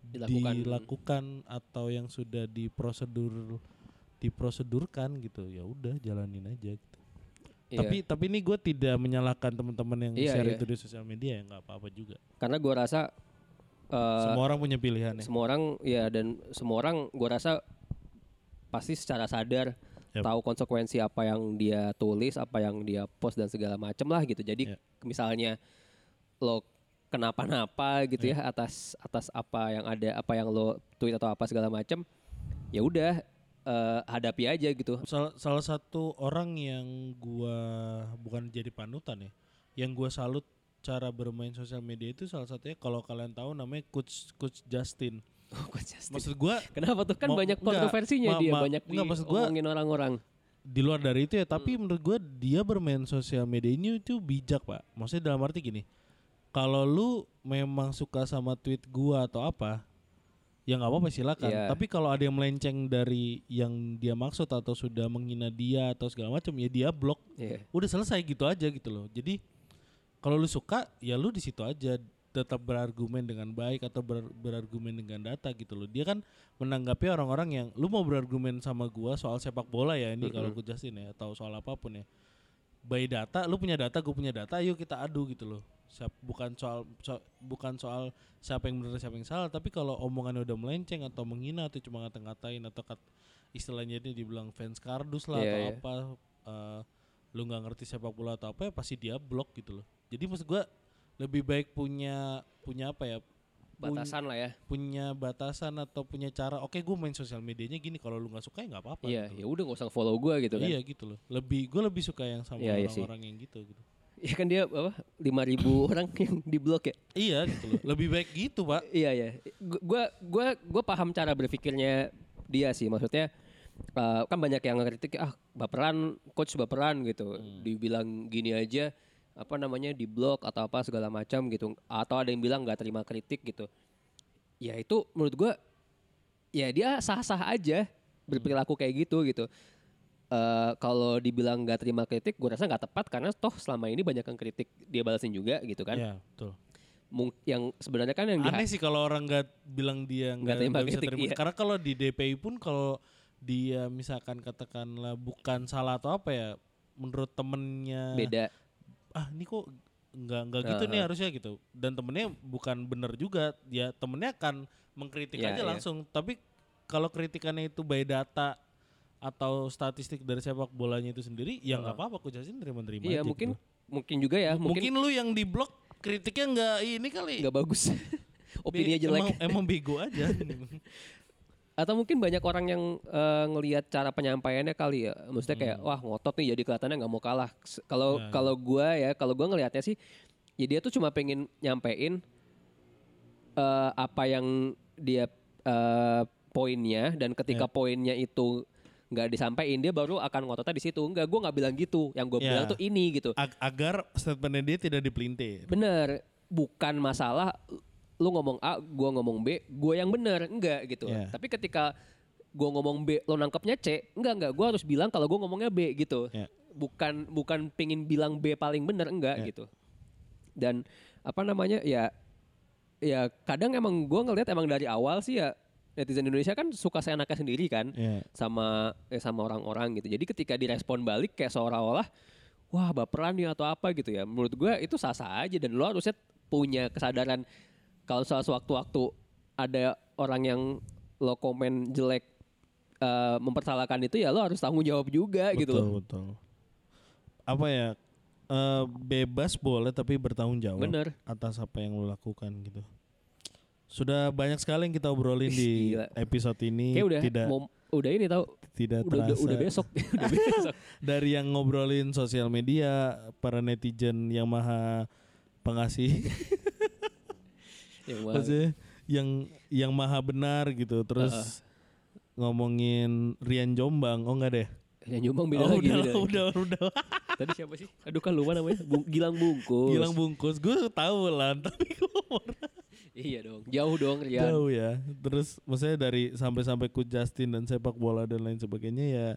Dilakukan. dilakukan atau yang sudah diprosedur diprosedurkan gitu ya udah jalanin aja gitu. Iya. Tapi tapi ini gue tidak menyalahkan teman-teman yang Iya, share iya. itu di sosial media ya nggak apa-apa juga. karena gua rasa eh, Semua orang punya pilihan ya. semua orang ya dan semua orang gua rasa pasti secara sadar Yap. tahu konsekuensi apa yang dia tulis, apa yang dia post dan segala macam lah gitu. Jadi Yap. misalnya lo kenapa-napa gitu ya atas atas apa yang ada, apa yang lo tweet atau apa segala macam, ya udah eh, hadapi aja gitu. Salah, salah satu orang yang gua bukan jadi panutan ya, yang gua salut cara bermain sosial media itu salah satunya kalau kalian tahu namanya coach coach Justin. Maksud gua Kenapa tuh kan banyak kontroversinya dia ma- banyak enggak, maksud gua- orang-orang. di luar dari itu ya, Hmm. tapi menurut gua dia bermain sosial media ini itu bijak, Pak. Maksudnya dalam arti gini. Kalau lu memang suka sama tweet gua atau apa, ya nggak apa-apa silakan. Iya. Tapi kalau ada yang melenceng dari yang dia maksud atau sudah menghina dia atau segala macam, ya dia blok. Iya. udah selesai gitu aja gitu loh. Jadi kalau lu suka ya lu di situ aja. Tetap berargumen dengan baik atau ber- berargumen dengan data gitu loh. Dia kan menanggapi orang-orang yang lu mau berargumen sama gua soal sepak bola ya ini kalau gue jelasin ya atau soal apa pun ya. By data lu punya data gue punya data ayo kita adu gitu loh Siap- bukan soal so- bukan soal siapa yang benar siapa yang salah tapi kalau omongannya udah melenceng atau menghina atau cuma ngata-ngatain atau kat, istilahnya dia dibilang fans kardus lah Iya, atau iya. apa eh, lu nggak ngerti sepak bola atau apa ya pasti dia blok gitu loh jadi maksud gua lebih baik punya punya apa ya pun- Batasan lah ya. punya batasan atau punya cara oke gue main sosial medianya gini kalau lu nggak suka ya nggak apa-apa Iya, gitu ya udah gak usah follow gua gitu kan. iya gitu loh lebih gue lebih suka yang sama Iya, iya orang-orang yang gitu gitu Iya kan dia apa? 5000 orang yang diblok ya. iya gitu loh lebih baik gitu pak Iya ya. Gua gua gua paham cara berpikirnya dia sih. Maksudnya eh, kan banyak yang ngeritik ah baperan coach baperan gitu. Dibilang gini aja apa namanya di blok atau apa segala macam gitu. Atau ada yang bilang nggak terima kritik gitu. Ya itu menurut gua ya dia sah-sah aja berperilaku kayak gitu gitu. Eh kalau dibilang nggak terima kritik, gue rasa nggak tepat karena toh selama ini banyak yang kritik dia balasin juga gitu kan. Iya betul Mung- yang sebenarnya kan yang aneh sih kalau orang nggak bilang dia Nggak terima bisa kritik, terima iya. karena kalau di DPI pun kalau dia misalkan katakanlah bukan salah atau apa ya menurut temennya beda. ah ini kok nggak nggak gitu nih harusnya gitu dan temennya bukan bener juga ya temennya akan mengkritik Iya, aja iya. langsung tapi kalau kritikannya itu by data atau statistik dari sepak bolanya itu sendiri ya nggak apa-apa aku jelasin terima-terima Iya aja mungkin gitu. mungkin juga ya mungkin mungkin lu yang di blok kritiknya nggak ini kali nggak bagus opini Be- jelek emang, emang bego aja atau mungkin banyak orang yang eh, ngelihat cara penyampaiannya kali ya maksudnya kayak Hmm. wah ngotot nih jadi kelihatannya nggak mau kalah kalau Ya, ya. kalau gua ya kalau gua ngelihatnya sih ya dia tuh cuma pengen nyampein eh, apa yang dia eh, poinnya dan ketika Ya. poinnya itu nggak disampaikan dia baru akan ngototnya di situ enggak gua nggak bilang gitu yang gua Ya. bilang tuh ini gitu Ag- agar statementnya dia tidak dipelintir Bener, bukan masalah lu ngomong A, gua ngomong B, gua yang bener, enggak gitu. Iya. Tapi ketika gua ngomong B, lo nangkepnya C, enggak enggak, gua harus bilang kalau gua ngomongnya B gitu. Iya. Bukan bukan pingin bilang B paling bener enggak Iya. gitu. Dan apa namanya ya ya kadang emang gua ngeliat emang dari awal sih ya netizen Indonesia kan suka seenaknya sendiri kan Iya. sama eh, sama orang-orang gitu. Jadi ketika direspon balik kayak seolah-olah wah baperan nih atau apa gitu ya. Menurut gue itu sah-sah aja dan lo harusnya punya kesadaran kalau soal sewaktu-waktu ada orang yang lo komen jelek eh, mempersalahkan itu ya lo harus tanggung jawab juga gitu betul loh. betul apa ya eh, bebas boleh tapi bertanggung jawab Bener. atas apa yang lo lakukan gitu sudah banyak sekali yang kita obrolin di Gila. episode ini Kayak udah tidak mau udah ini tahu tidak udah, udah terasa udah besok udah besok. dari yang ngobrolin sosial media para netizen yang maha pengasih Yang wah, maksudnya yang yang maha benar gitu terus ngomongin Rian Jombang oh enggak deh yang nyumbang beda oh, lagi udah, beda. udah udah Tadi siapa sih? Aduh kan lupa namanya. Bung- Gilang Bungkus. Gilang bungkus gue tahu lah tapi gue Iya dong. Jauh dong Rian. jauh ya terus maksudnya dari sampai-sampai ku Justin dan sepak bola dan lain sebagainya ya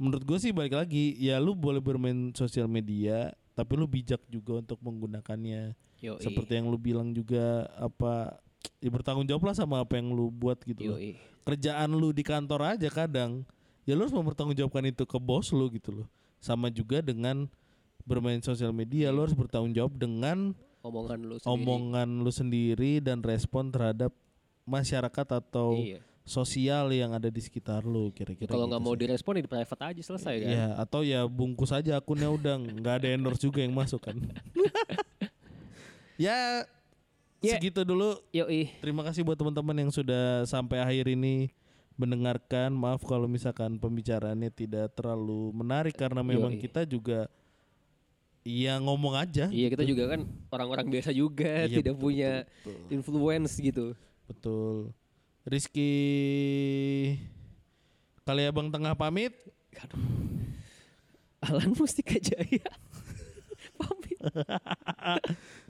menurut gue sih balik lagi ya lu boleh bermain sosial media tapi lu bijak juga untuk menggunakannya Yoi. seperti yang lu bilang juga apa ya bertanggung jawab lah sama apa yang lu buat gitu loh. Yoi. kerjaan lu di kantor aja kadang ya lu harus mempertanggungjawabkan itu ke bos lu gitu loh sama juga dengan bermain sosial media lu harus bertanggung jawab dengan Omongan lu sendiri. omongan lu sendiri dan respon terhadap masyarakat atau Iya. sosial yang ada di sekitar lu kira-kira Kalau nggak gitu mau sih. direspon ya di private aja selesai kan. Ya, atau ya bungkus aja akunnya udah nggak ada endorse juga yang masuk kan. ya Ya. segitu dulu. Yoi. Terima kasih buat teman-teman yang sudah sampai akhir ini mendengarkan. Maaf kalau misalkan pembicaraannya tidak terlalu menarik karena memang Yoi. kita juga Iya ngomong aja. Iya kita juga kan orang-orang biasa juga Iya, tidak betul, punya betul, betul. influence gitu. Betul. Rizky kali abang tengah pamit. Alan Mustika Jaya. Pamit.